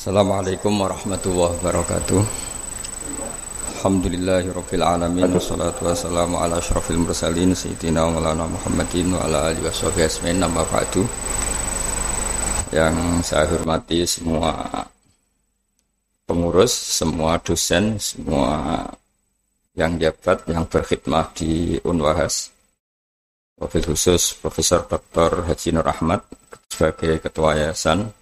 Assalamualaikum warahmatullahi wabarakatuh Alhamdulillahirabbil alamin wassalatu wassalamu ala asyrafil mursalin sayyidina wa maulana Muhammadin wa ala alihi washabihi ajmain nama ba'du Yang saya hormati semua pengurus, semua dosen, semua yang jabat yang berkhidmah di Unwahas Wabil khusus Profesor Dr. Haji Nur Ahmad sebagai Ketua Yayasan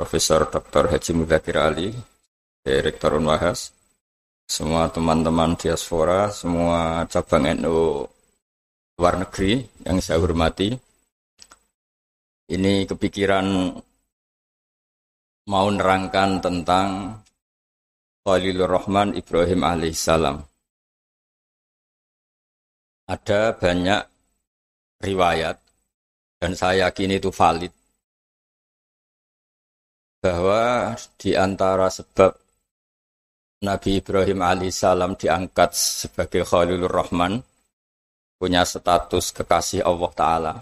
Profesor Dr. Haji Mudakir Ali, Direktur Unwahas, semua teman-teman diaspora, semua cabang NU luar negeri yang saya hormati. Ini kepikiran mau nerangkan tentang Khalilur Rahman Ibrahim alaihissalam. Ada banyak riwayat dan saya yakin itu valid bahwa di antara sebab Nabi Ibrahim alaihissalam diangkat sebagai Khalilur Rahman, punya status kekasih Allah Ta'ala.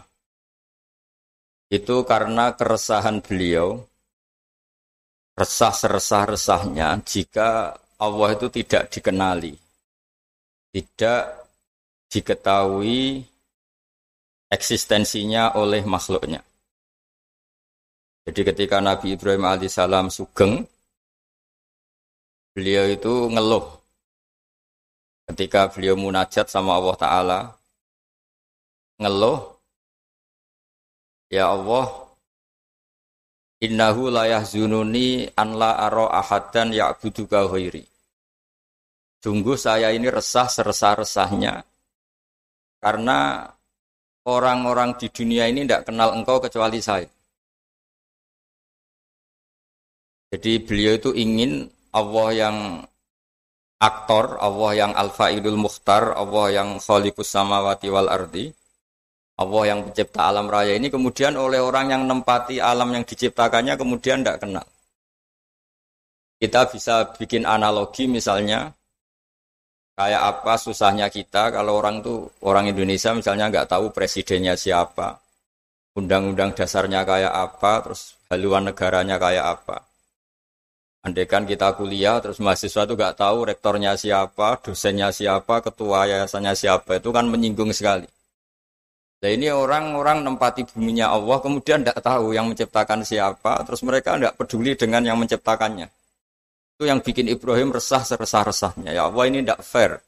Itu karena keresahan beliau, resah seresah-resahnya jika Allah itu tidak dikenali, tidak diketahui eksistensinya oleh makhluknya. Jadi ketika Nabi Ibrahim alaihissalam sugeng, beliau itu ngeluh. Ketika beliau munajat sama Allah Ta'ala, ngeluh, Ya Allah, Innahu la yahzununi an la aro ahadan ya'buduka ghairi. Sungguh saya ini resah seresah-resahnya karena orang-orang di dunia ini tidak kenal engkau kecuali saya. Jadi beliau itu ingin Allah yang aktor, Allah yang al-fa'ilul mukhtar, Allah yang khaliqus samawati wal ardi, Allah yang pencipta alam raya ini kemudian oleh orang yang nempati alam yang diciptakannya kemudian tidak kenal. Kita bisa bikin analogi misalnya kayak apa susahnya kita kalau orang tuh orang Indonesia misalnya nggak tahu presidennya siapa, undang-undang dasarnya kayak apa, terus haluan negaranya kayak apa. Andaikan kita kuliah terus mahasiswa itu nggak tahu rektornya siapa, dosennya siapa, ketua yayasannya siapa itu kan menyinggung sekali. Nah ini orang-orang nempati buminya Allah kemudian tidak tahu yang menciptakan siapa, terus mereka tidak peduli dengan yang menciptakannya. Itu yang bikin Ibrahim resah seresah-resahnya. Ya Allah ini tidak fair.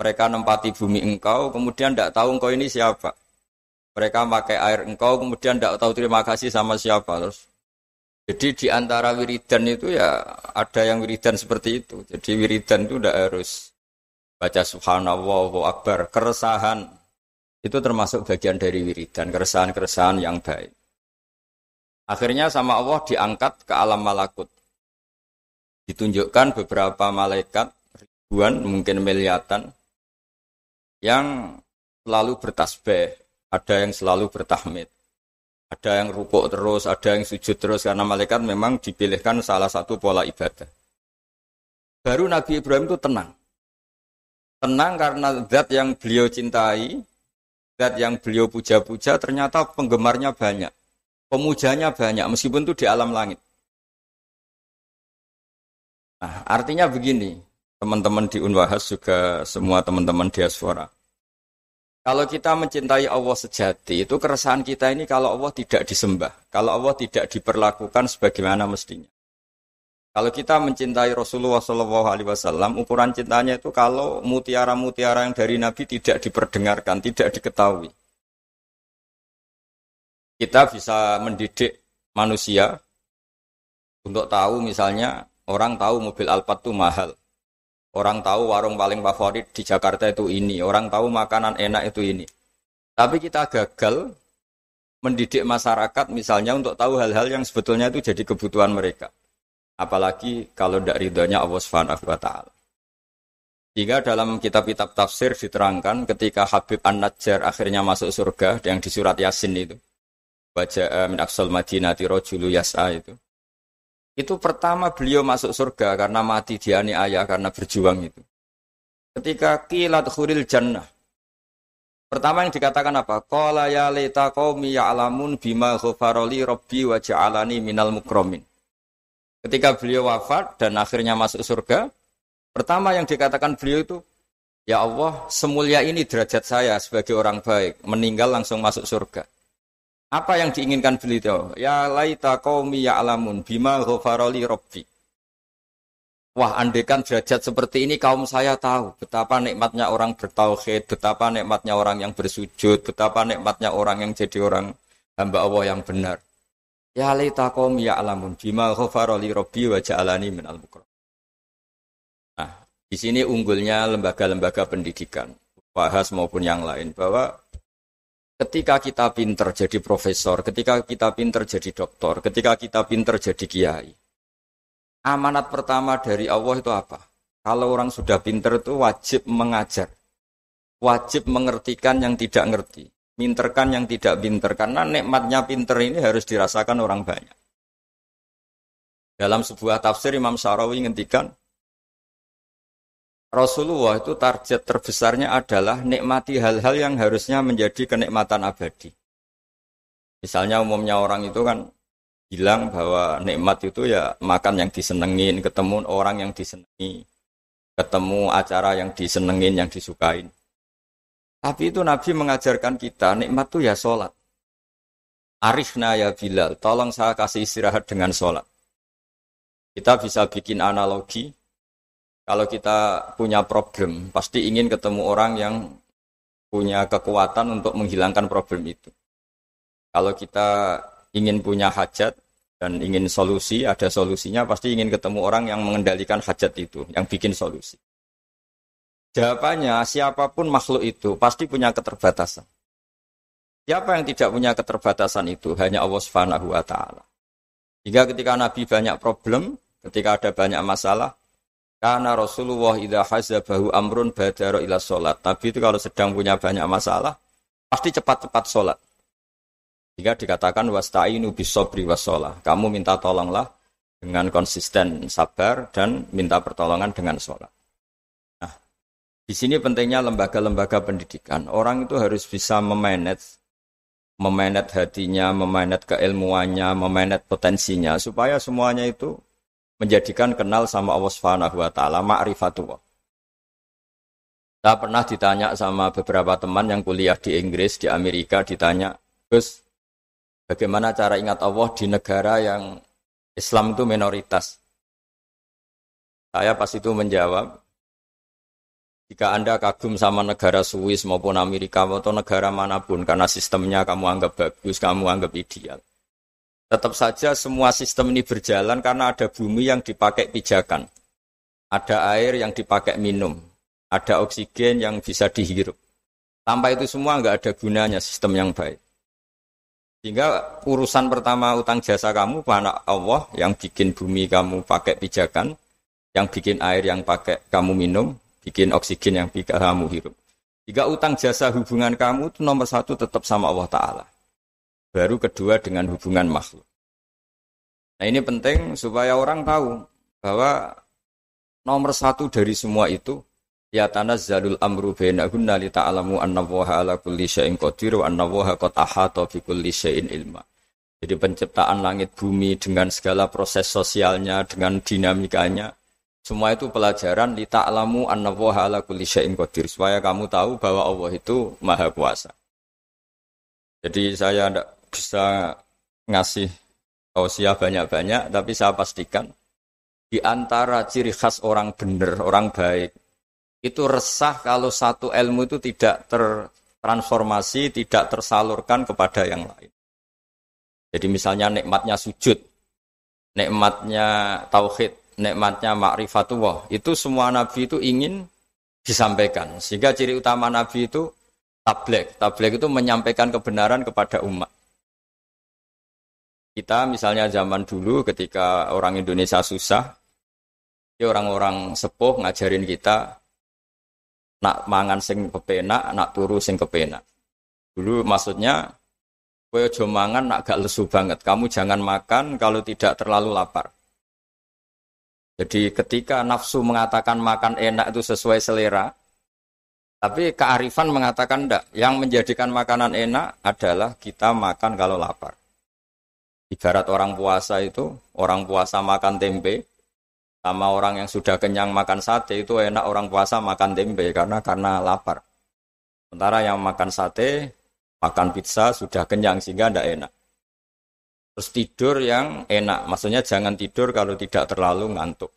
Mereka nempati bumi engkau, kemudian tidak tahu engkau ini siapa. Mereka pakai air engkau, kemudian tidak tahu terima kasih sama siapa. Terus jadi di antara wiridan itu ya ada yang wiridan seperti itu. Jadi wiridan itu tidak harus baca subhanallah wa akbar. Keresahan itu termasuk bagian dari wiridan. Keresahan-keresahan yang baik. Akhirnya sama Allah diangkat ke alam malakut. Ditunjukkan beberapa malaikat, ribuan, mungkin miliatan, yang selalu bertasbih, ada yang selalu bertahmid. Ada yang rukuk terus, ada yang sujud terus karena malaikat memang dipilihkan salah satu pola ibadah. Baru Nabi Ibrahim itu tenang. Tenang karena zat yang beliau cintai, zat yang beliau puja-puja ternyata penggemarnya banyak. Pemujanya banyak meskipun itu di alam langit. Nah, artinya begini, teman-teman di Unwahas juga semua teman-teman diaspora. Kalau kita mencintai Allah sejati, itu keresahan kita ini kalau Allah tidak disembah, kalau Allah tidak diperlakukan sebagaimana mestinya. Kalau kita mencintai Rasulullah Shallallahu Alaihi Wasallam, ukuran cintanya itu kalau mutiara-mutiara yang dari Nabi tidak diperdengarkan, tidak diketahui. Kita bisa mendidik manusia untuk tahu misalnya orang tahu mobil Alphard itu mahal. Orang tahu warung paling favorit di Jakarta itu ini. Orang tahu makanan enak itu ini. Tapi kita gagal mendidik masyarakat misalnya untuk tahu hal-hal yang sebetulnya itu jadi kebutuhan mereka. Apalagi kalau tidak ridhonya Allah Subhanahu wa taala. Jika dalam kitab-kitab tafsir diterangkan ketika Habib An-Najjar akhirnya masuk surga yang di surat Yasin itu. Baca min aqsal madinati rajulu yas'a itu. Itu pertama beliau masuk surga karena mati dianiaya karena berjuang itu. Ketika kilat khuril jannah. Pertama yang dikatakan apa? Qala ya laita qaumi ya'lamun bima ghafarali rabbi wa ja'alani minal mukromin. Ketika beliau wafat dan akhirnya masuk surga, pertama yang dikatakan beliau itu, Ya Allah, semulia ini derajat saya sebagai orang baik, meninggal langsung masuk surga. Apa yang diinginkan beliau? Ya laita qaumi ya'lamun bima ghafarali rabbi. Wah, andekan derajat seperti ini kaum saya tahu betapa nikmatnya orang bertauhid, betapa nikmatnya orang yang bersujud, betapa nikmatnya orang yang jadi orang hamba Allah yang benar. Ya laita qaumi ya'lamun bima ghafarali rabbi wa ja'alani minal. Nah, di sini unggulnya lembaga-lembaga pendidikan, bahas maupun yang lain bahwa Ketika kita pinter jadi profesor, ketika kita pinter jadi doktor, ketika kita pinter jadi kiai, amanat pertama dari Allah itu apa? Kalau orang sudah pinter itu wajib mengajar, wajib mengertikan yang tidak ngerti, minterkan yang tidak pinter, karena nikmatnya pinter ini harus dirasakan orang banyak. Dalam sebuah tafsir Imam Syarawi ngendikan, Rasulullah itu target terbesarnya adalah nikmati hal-hal yang harusnya menjadi kenikmatan abadi. Misalnya umumnya orang itu kan bilang bahwa nikmat itu ya makan yang disenengin, ketemu orang yang disenangi, ketemu acara yang disenengin, yang disukain. Tapi itu Nabi mengajarkan kita nikmat itu ya sholat. Arifna ya Bilal, tolong saya kasih istirahat dengan sholat. Kita bisa bikin analogi, kalau kita punya problem, pasti ingin ketemu orang yang punya kekuatan untuk menghilangkan problem itu. Kalau kita ingin punya hajat dan ingin solusi, ada solusinya, pasti ingin ketemu orang yang mengendalikan hajat itu, yang bikin solusi. Jawabannya, siapa pun makhluk itu pasti punya keterbatasan. Siapa yang tidak punya keterbatasan itu? Hanya Allah Subhanahu wa taala. Jika ketika Nabi banyak problem, ketika ada banyak masalah, karena Rasulullah idha hazabahu amrun badara ila sholat. Nabi itu kalau sedang punya banyak masalah, pasti cepat-cepat sholat. Jika dikatakan wasta'inu bisobri wasolah. Kamu minta tolonglah dengan konsisten sabar dan minta pertolongan dengan sholat. Nah, di sini pentingnya lembaga-lembaga pendidikan. Orang itu harus bisa memanage memanage hatinya, memanage keilmuannya, memanage potensinya supaya semuanya itu menjadikan kenal sama Allah Subhanahu wa taala ma'rifatullah. Saya pernah ditanya sama beberapa teman yang kuliah di Inggris, di Amerika, ditanya, Gus, bagaimana cara ingat Allah di negara yang Islam itu minoritas? Saya pas itu menjawab, jika Anda kagum sama negara Swiss maupun Amerika atau negara mana pun, karena sistemnya kamu anggap bagus, kamu anggap ideal. Tetap saja semua sistem ini berjalan karena ada bumi yang dipakai pijakan. Ada air yang dipakai minum. Ada oksigen yang bisa dihirup. Tanpa itu semua nggak ada gunanya sistem yang baik. Sehingga urusan pertama utang jasa kamu pada Allah yang bikin bumi kamu pakai pijakan, yang bikin air yang pakai kamu minum, bikin oksigen yang kamu hirup. Jika utang jasa hubungan kamu itu nomor satu tetap sama Allah Ta'ala. Baru kedua dengan hubungan makhluk. Nah ini penting supaya orang tahu bahwa nomor satu dari semua itu ya tanazzalul amru bainahunna li ta'lamu anna Allaha ala kulli syai'in qadir wa anna Allaha qad ahata bi kulli syai'in ilma. Jadi penciptaan langit bumi dengan segala proses sosialnya, dengan dinamikanya, semua itu pelajaran li ta'lamu anna Allaha ala kulli syai'in qadir supaya kamu tahu bahwa Allah itu maha kuasa. Jadi saya tidak bisa ngasih tausiah banyak-banyak, tapi saya pastikan di antara ciri khas orang benar, orang baik, itu resah kalau satu ilmu itu tidak tertransformasi, tidak tersalurkan kepada yang lain. Jadi misalnya nikmatnya sujud, nikmatnya tauhid, nikmatnya ma'rifatullah, itu semua nabi itu ingin disampaikan. Sehingga ciri utama nabi itu tabligh. Tabligh itu menyampaikan kebenaran kepada umat. Kita misalnya zaman dulu ketika orang Indonesia susah, ya orang-orang sepuh ngajarin kita nak mangan sing kepenak, nak turu sing kepenak. Dulu maksudnya kowe aja mangan nak gak lesu banget. Kamu jangan makan kalau tidak terlalu lapar. Jadi ketika nafsu mengatakan makan enak itu sesuai selera, tapi kearifan mengatakan tidak. Yang menjadikan makanan enak adalah kita makan kalau lapar. Ibarat orang puasa itu, orang puasa makan tempe, sama orang yang sudah kenyang makan sate itu enak orang puasa makan tempe karena karena lapar. Sementara yang makan sate, makan pizza sudah kenyang sehingga tidak enak. Terus tidur yang enak, maksudnya jangan tidur kalau tidak terlalu ngantuk.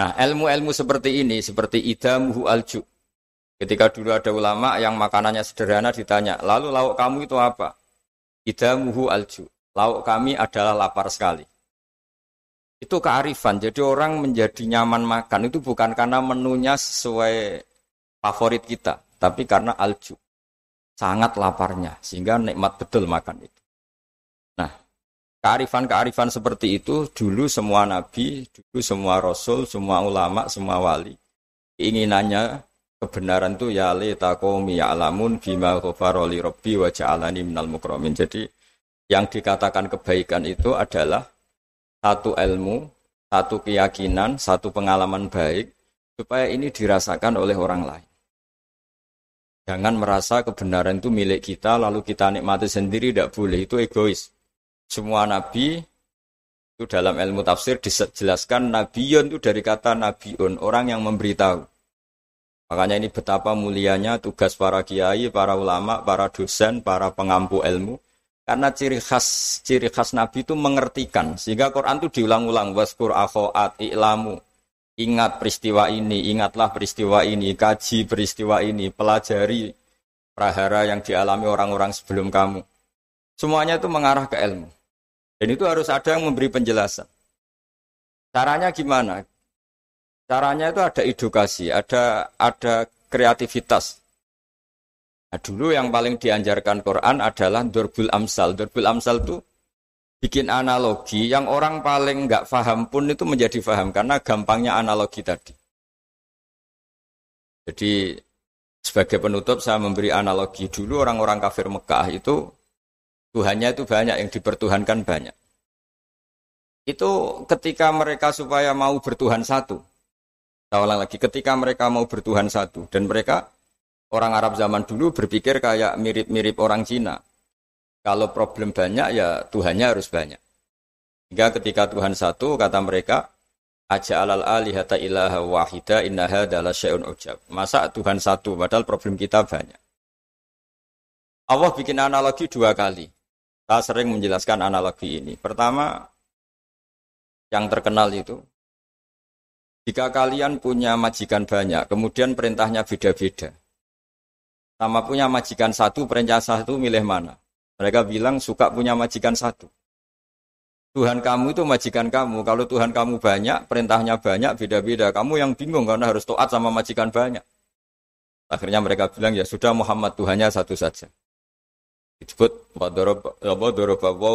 Nah, ilmu-ilmu seperti ini, seperti idamuhu alju. Ketika dulu ada ulama yang makanannya sederhana ditanya, lalu lauk kamu itu apa? Idamuhu alju. Lauk kami adalah lapar sekali. Itu kearifan. Jadi orang menjadi nyaman makan itu bukan karena menunya sesuai favorit kita, tapi karena alju. Sangat laparnya, sehingga nikmat betul makan itu. Nah, kearifan-kearifan seperti itu dulu semua nabi, dulu semua rasul, semua ulama, semua wali. Keinginannya kebenaran itu ya li takomi ya'lamun bima ghafaroli rabbi wa ja'alani minal mukramin. Jadi yang dikatakan kebaikan itu adalah satu ilmu, satu keyakinan, satu pengalaman baik supaya ini dirasakan oleh orang lain. Jangan merasa kebenaran itu milik kita lalu kita nikmati sendiri tidak boleh itu egois. Semua nabi itu dalam ilmu tafsir dijelaskan nabiun itu dari kata nabiun, orang yang memberitahu. Makanya ini betapa mulianya tugas para kiai, para ulama, para dosen, para pengampu ilmu. Karena ciri khas ciri khas Nabi itu mengertikan. Sehingga Quran itu diulang-ulang. Waskur akhoat i'lamu. Ingat peristiwa ini, ingatlah peristiwa ini, kaji peristiwa ini, pelajari prahara yang dialami orang-orang sebelum kamu. Semuanya itu mengarah ke ilmu. Dan itu harus ada yang memberi penjelasan. Caranya gimana? Caranya itu ada edukasi, ada ada kreativitas. Nah, dulu yang paling dianjarkan Quran adalah Durbul Amsal. Durbul Amsal itu bikin analogi yang orang paling nggak paham pun itu menjadi paham karena gampangnya analogi tadi. Jadi sebagai penutup saya memberi analogi dulu orang-orang kafir Mekah itu Tuhannya itu banyak, yang dipertuhankan banyak. Itu ketika mereka supaya mau bertuhan satu. Ulang lagi, ketika mereka mau bertuhan satu. Dan mereka, orang Arab zaman dulu berpikir kayak mirip-mirip orang Cina. Kalau problem banyak, ya Tuhannya harus banyak. Hingga ketika Tuhan satu, kata mereka, Aja alal alihata ilaha wahida innaha adalah syai'un ujab. Masa Tuhan satu, padahal problem kita banyak. Allah bikin analogi dua kali. Saya sering menjelaskan analogi ini. Pertama, yang terkenal itu, jika kalian punya majikan banyak, kemudian perintahnya beda-beda. Sama punya majikan satu, perintah satu milih mana? Mereka bilang suka punya majikan satu. Tuhan kamu itu majikan kamu. Kalau Tuhan kamu banyak, perintahnya banyak, beda-beda. Kamu yang bingung karena harus taat sama majikan banyak. Akhirnya mereka bilang, ya sudah Muhammad Tuhannya satu saja disebut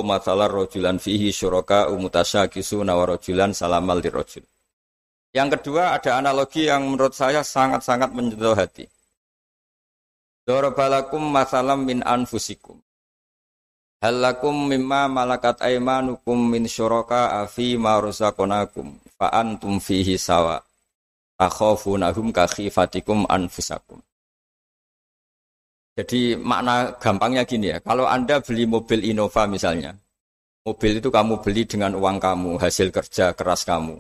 masalah rojulan fihi syuraka umutasya kisu nawarojulan salamal di rojul. Yang kedua ada analogi yang menurut saya sangat-sangat menyentuh hati. Dorobalakum masalam min anfusikum. Halakum mimma malakat aimanukum min syuraka afi ma rusakonakum fa antum fihi sawa. Takhafunahum kakhifatikum anfusakum. Jadi makna gampangnya gini ya, kalau Anda beli mobil Innova misalnya, mobil itu kamu beli dengan uang kamu, hasil kerja keras kamu,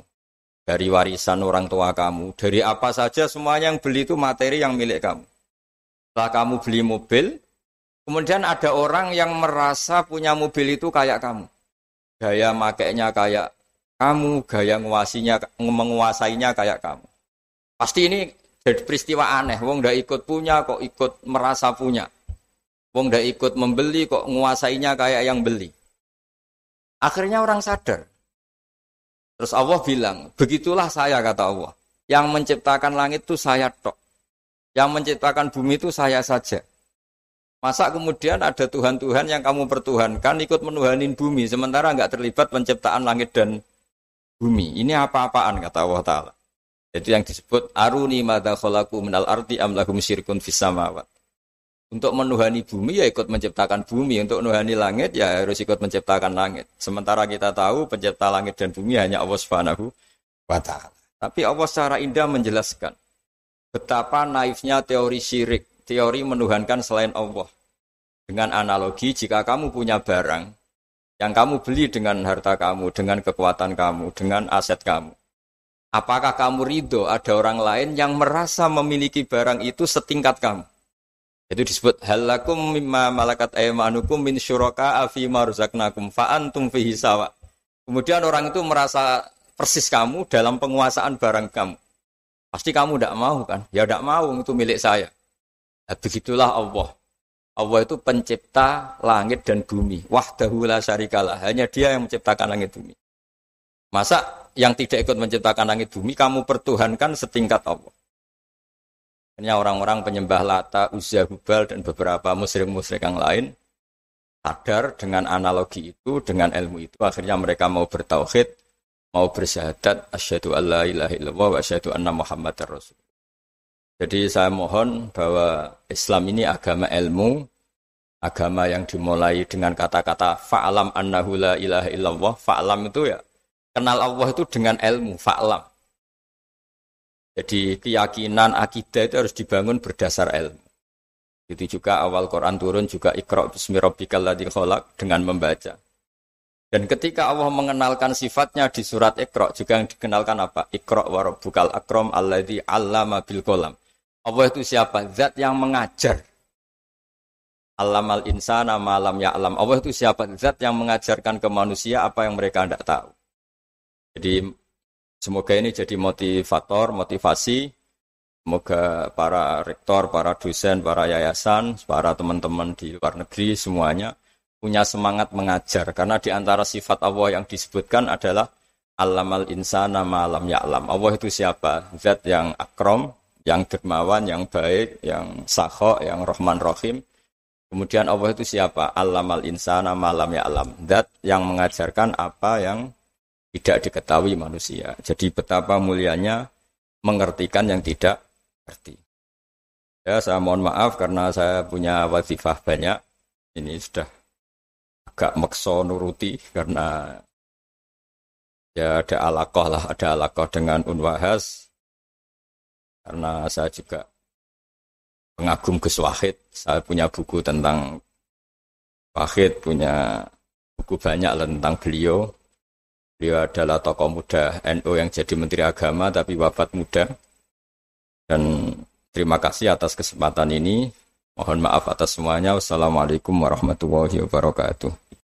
dari warisan orang tua kamu, dari apa saja semuanya yang beli itu materi yang milik kamu. Setelah kamu beli mobil, kemudian ada orang yang merasa punya mobil itu kayak kamu. Gaya makainya kayak kamu, gaya menguasainya, menguasainya kayak kamu. Pasti ini jadi peristiwa aneh, wong ndak ikut punya kok ikut merasa punya. Wong ndak ikut membeli kok menguasainya kayak yang beli. Akhirnya orang sadar. Terus Allah bilang, begitulah saya kata Allah. Yang menciptakan langit itu saya tok. Yang menciptakan bumi itu saya saja. Masa kemudian ada Tuhan-Tuhan yang kamu pertuhankan ikut menuhanin bumi sementara nggak terlibat penciptaan langit dan bumi. Ini apa-apaan kata Allah Ta'ala. Itu yang disebut aruni mata kholaku minal arti amlahum syirkun fisamawat. Untuk menuhani bumi ya ikut menciptakan bumi, untuk menuhani langit ya harus ikut menciptakan langit. Sementara kita tahu pencipta langit dan bumi hanya Allah Subhanahu wa taala. Tapi Allah secara indah menjelaskan betapa naifnya teori syirik, teori menuhankan selain Allah. Dengan analogi jika kamu punya barang, Yang kamu beli dengan harta kamu, dengan kekuatan kamu, dengan aset kamu. Apakah kamu ridho ada orang lain yang merasa memiliki barang itu setingkat kamu? Itu disebut halakum mimma malakat aymanukum min syuraka afi marzaknakum fa antum fihi sawa. Kemudian orang itu merasa persis kamu dalam penguasaan barang kamu. Pasti kamu tidak mau kan? Ya tidak mau itu milik saya. Nah, begitulah Allah. Allah itu pencipta langit dan bumi. Wahdahu la syarikalah. Hanya dia yang menciptakan langit bumi. Masa yang tidak ikut menciptakan langit bumi kamu pertuhankan setingkat Allah? Hanya orang-orang penyembah Lata, Uzza, Hubal, dan beberapa musyrik-musyrik yang lain sadar dengan analogi itu, dengan ilmu itu. Akhirnya mereka mau bertauhid, mau bersyahadat, asyhadu alla ilaha illallah wa asyhadu anna muhammad rasul. Jadi saya mohon bahwa Islam ini agama ilmu, agama yang dimulai dengan kata-kata fa'alam annahu la ilaha illallah. Fa'alam itu ya, kenal Allah itu dengan ilmu, fa'alam. Jadi keyakinan akidah itu harus dibangun berdasar ilmu. Itu juga awal Quran turun juga ikra bismi rabbikal ladzi khalaq dengan membaca. Dan ketika Allah mengenalkan sifatnya di surat Iqra juga yang dikenalkan apa? Iqra wa rabbukal akram alladzi 'allama bil qalam. Allah itu siapa? Zat yang mengajar. Allamal insana malam ya alam. Allah itu siapa? Zat yang mengajarkan ke manusia apa yang mereka tidak tahu. Jadi Semoga ini jadi motivator, motivasi. Semoga para rektor, para dosen, para yayasan, para teman-teman di luar negeri semuanya punya semangat mengajar. Karena di antara sifat Allah yang disebutkan adalah Alamal insana malam ya'lam. Allah itu siapa? Zat yang akrom, yang dermawan, yang baik, yang saho, yang rohman rohim. Kemudian Allah itu siapa? Alamal insana malam ya'lam. Zat yang mengajarkan apa yang tidak diketahui manusia. Jadi betapa mulianya mengertikan yang tidak ngerti. Ya, saya mohon maaf karena saya punya wazifah banyak. Ini sudah agak makso nuruti karena ya ada alakoh lah, ada alakoh dengan unwahas. Karena saya juga pengagum Gus Wahid. Saya punya buku tentang Wahid, punya buku banyak tentang beliau. Beliau adalah tokoh muda NU yang jadi Menteri Agama tapi wafat muda. Dan terima kasih atas kesempatan ini. Mohon maaf atas semuanya. Wassalamualaikum warahmatullahi wabarakatuh.